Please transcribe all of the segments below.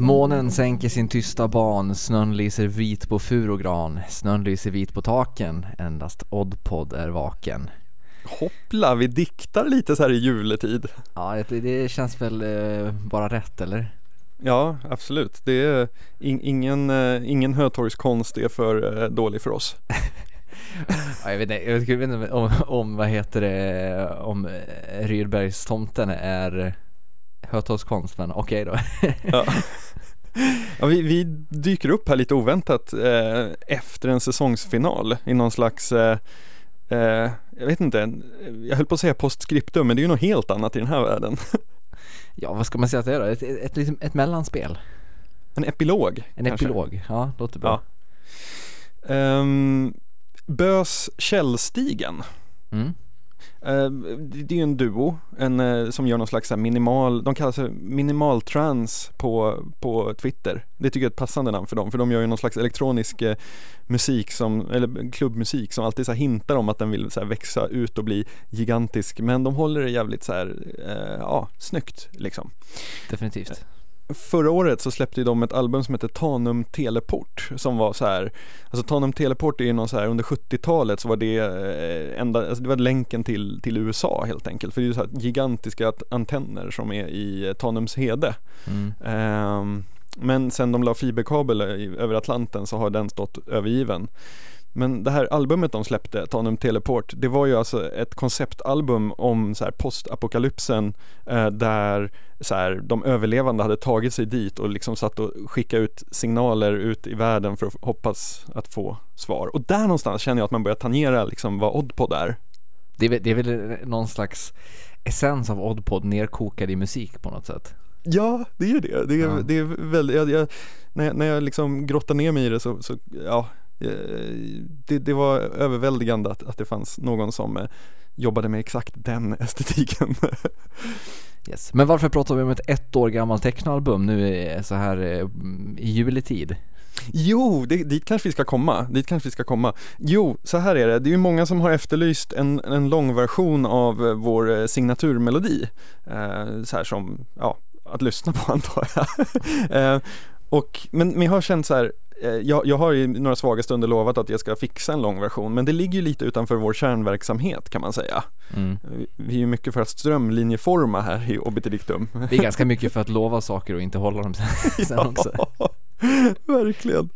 Månen sänker sin tysta ban, snön lyser vit på furogran, snön lyser vit på taken, endast Oddpod är vaken. Hoppla, vi diktar lite så här i juletid. Ja, det, känns väl eh, bara rätt eller? Ja, absolut. Det är in, ingen, eh, ingen Hötorgskonst är för eh, dålig för oss. ja, jag vet inte, jag vet inte om, om, vad heter det, om Rydbergstomten är Hötorgskonst, men okej okay då. ja. Ja, vi, vi, dyker upp här lite oväntat eh, efter en säsongsfinal i någon slags eh, eh, jag vet inte, jag höll på att säga postscriptum men det är ju något helt annat i den här världen. ja, vad ska man säga att det är då? Ett, ett, ett, ett mellanspel? En epilog? En kanske. epilog, ja, låter bra. Ja. Um, Bös Källstigen. Mm. Eh, det är ju en duo en, eh, som gör någon slags minimal, de kallar sig minimaltrans på, på Twitter. Det tycker jag är ett passande namn för dem, för de gör ju någon slags elektronisk eh, musik som, eller klubbmusik som alltid så hintar om att den vill så växa ut och bli gigantisk, men de håller det jävligt så här, ja, snyggt liksom. Definitivt förra året så släppte de ett album som heter Tanum Teleport som var så här, alltså Tanum Teleport är ju någon så här under 70-talet så var det eh, enda, alltså det var länken till, till USA helt enkelt för det är ju så här gigantiska antenner som är i eh, Tanumshede. Mm. Um, men sen de la fiberkabel över Atlanten så har den stått övergiven. Men det här albumet de släppte, Tanum Teleport, det var ju alltså ett konceptalbum om så här postapokalypsen eh, där så här, de överlevande hade tagit sig dit och liksom satt och skickade ut signaler ut i världen för att hoppas att få svar. Och där någonstans känner jag att man börjar tangera liksom vad Oddpod är. Det är, väl, det är väl någon slags essens av Oddpod nerkokad i musik på något sätt? Ja, det är det. Det är, ja. det är väldigt, jag, jag, när, jag, när jag liksom grottar ner mig i det så, så ja, det, det, var överväldigande att, att det fanns någon som eh, jobbade med exakt den estetiken. yes. Men varför pratar vi om ett ett år gammalt technoalbum nu så här eh, i juletid? Jo, det, dit kanske vi ska komma. Dit kanske vi ska komma. Jo, så här är det. Det är ju många som har efterlyst en, en lång version av vår signaturmelodi. Eh, så här som, ja, att lyssna på antar jag. eh, och, men, men jag har känt så här, Eh, jag, jag har i några svaga stunder lovat att jag ska fixa en lång version men det ligger ju lite utanför vår kärnverksamhet kan man säga. Mm. Vi är ju mycket för att strömlinjeforma här i Obitidictum. Vi är ganska mycket för att lova saker och inte hålla dem sen ja, också. Verkligen.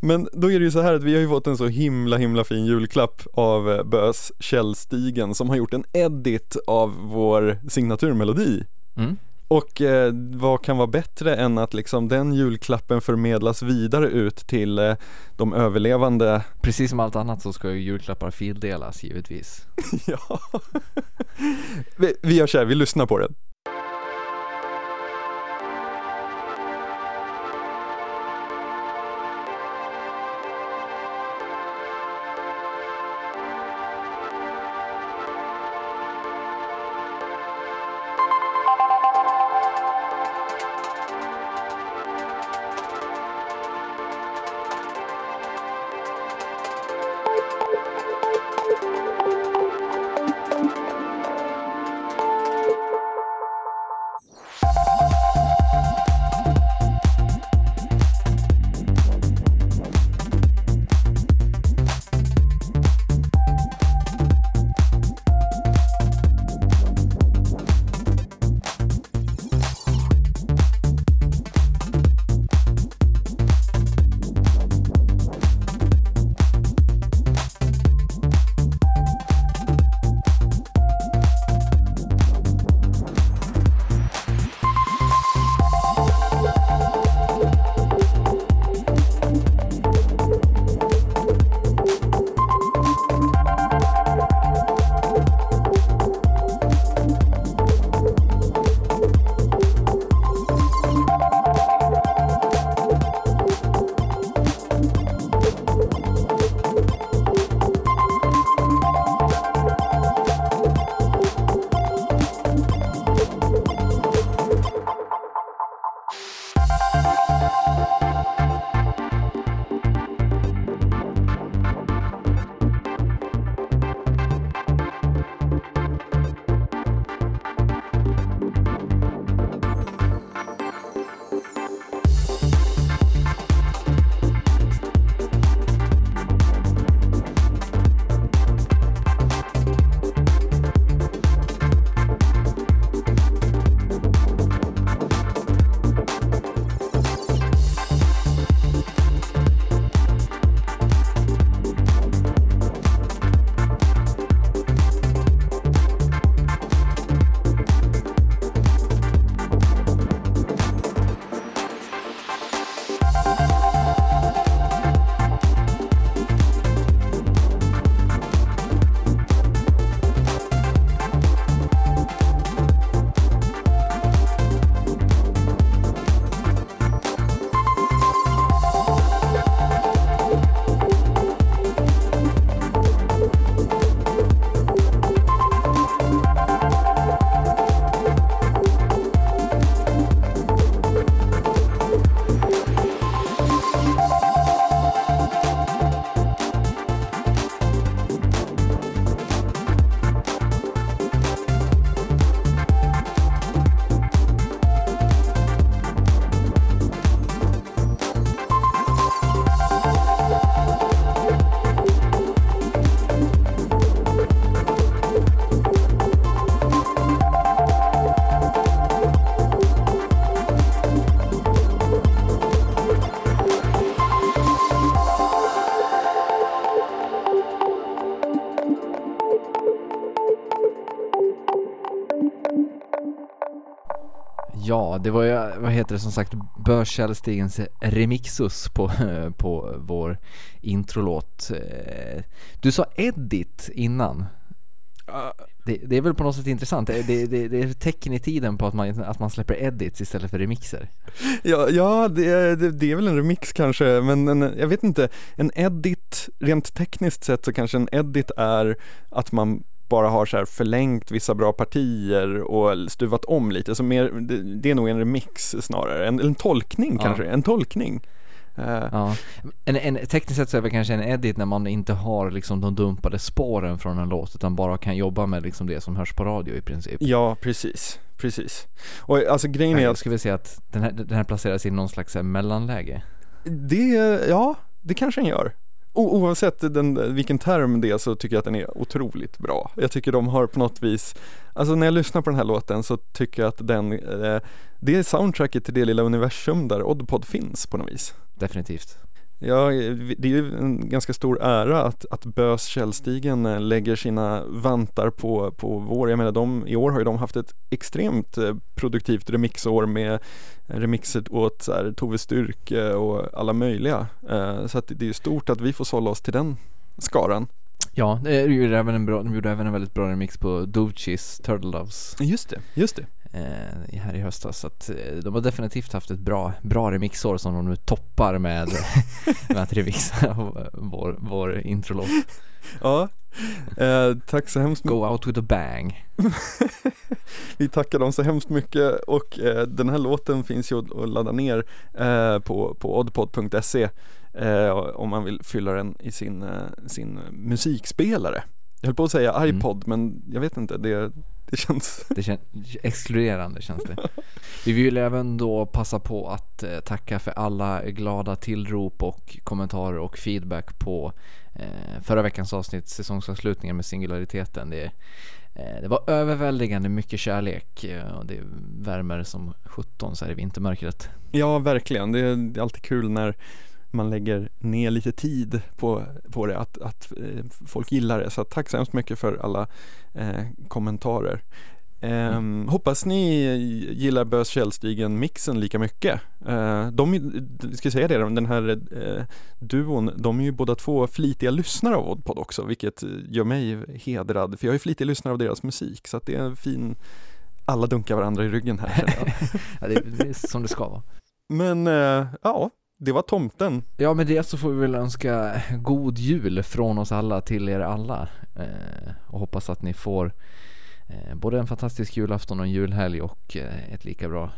Men då är det ju så här att vi har ju fått en så himla himla fin julklapp av eh, Bös Källstigen som har gjort en edit av vår signaturmelodi. Mm. Och eh, vad kan vara bättre än att liksom den julklappen förmedlas vidare ut till eh, de överlevande? Precis som allt annat så ska ju julklappar fildelas givetvis. Ja. Vi, vi gör så här, vi lyssnar på den Ja, det var ju, vad heter det som sagt, Börs Källstigens remixus på, på vår introlåt. Eh, Du sa edit innan. Det, det är väl på något sätt intressant. Det, det, det, är tecken i tiden på att man, att man släpper edits istället för remixer. Ja, ja det, är- det, det är väl en remix kanske, men en, jag vet inte, en edit, rent tekniskt sett så kanske en edit är att man bara har så här förlängt vissa bra partier och stuvat om lite, så mer, det, det är nog en remix snarare, en, en tolkning Ja. kanske, en tolkning. Eh, Ja. En, en, tekniskt sett så är det kanske en edit när man inte har liksom de dumpade spåren från en låt utan bara kan jobba med liksom det som hörs på radio i princip. ja, precis, precis. Och alltså grejen är Jag att skulle vilja säga att den här, den här placeras i någon slags här mellanläge. det, ja, det kanske den gör. O- oavsett den, vilken term det är så tycker jag att den är otroligt bra. Jag tycker de har på något vis, alltså när jag lyssnar på den här låten så tycker jag att den, eh, det är soundtracket till det lilla universum där Oddpod finns på något vis. Definitivt. Ja, det är ju en ganska stor ära att, att Bös Källstigen eh, lägger sina vantar på, på vår, jag menar de, i år har ju de haft ett extremt eh, produktivt remixår med remixer åt så här, Tove Styrke och alla möjliga. Eh, Så att det är ju stort att vi får sålla oss till den skaran. Ja, de gjorde även en, bra, de gjorde även en väldigt bra remix på Doechis Turtle Doves Just det, just det. Eh, här i höstas. Så att eh, de har definitivt haft ett bra, bra remixår som de nu toppar med, med att remixa vår, vår introlåt. Ja, eh, tack så hemskt mycket. Go out with a bang. Vi tackar dem så hemskt mycket och eh, den här låten finns ju att, ladda ner eh, på, på oddpod.se eh, om man vill fylla den i sin, sin musikspelare. Jag höll på att säga Mm. iPod men jag vet inte, det, det känns Det känns exkluderande känns det. Vi vill även då passa på att eh, tacka för alla glada tillrop och kommentarer och feedback på eh, förra veckans avsnitt säsongsavslutningen med singulariteten. Det, eh, det var överväldigande mycket kärlek och det värmer som 17 så här i vintermörkret. Ja, verkligen. Det är alltid kul när man lägger ner lite tid på, på det, att, att eh, folk gillar det. Så tack så hemskt mycket för alla eh, kommentarer. Ehm, Hoppas ni gillar Bös Källstigen mixen lika mycket. Eh, de, ska säga det, den här eh, duon, de är ju båda två flitiga lyssnare av Oddpod också, vilket gör mig hedrad, för jag är flitig lyssnare av deras musik, så att det är en fin, alla dunkar varandra i ryggen här. Ja, det, det är som det ska vara. Men eh, ja, det var tomten. Ja med det så får vi väl önska god jul från oss alla till er alla eh, och hoppas att ni får eh, både en fantastisk julafton och en julhelg och eh, ett lika bra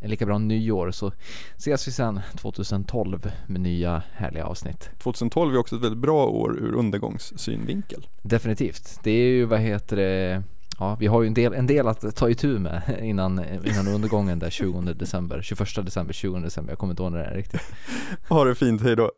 en lika bra nyår så ses vi sen 2012 med nya härliga avsnitt. 2012 är också ett väldigt bra år ur undergångssynvinkel. Definitivt. Det är ju vad heter det Ja, vi har ju en del, en del att ta itu med innan, innan undergången där 20 december, 21 december, 20 december, jag kommer inte ihåg när det är riktigt. Ha det fint, hej då.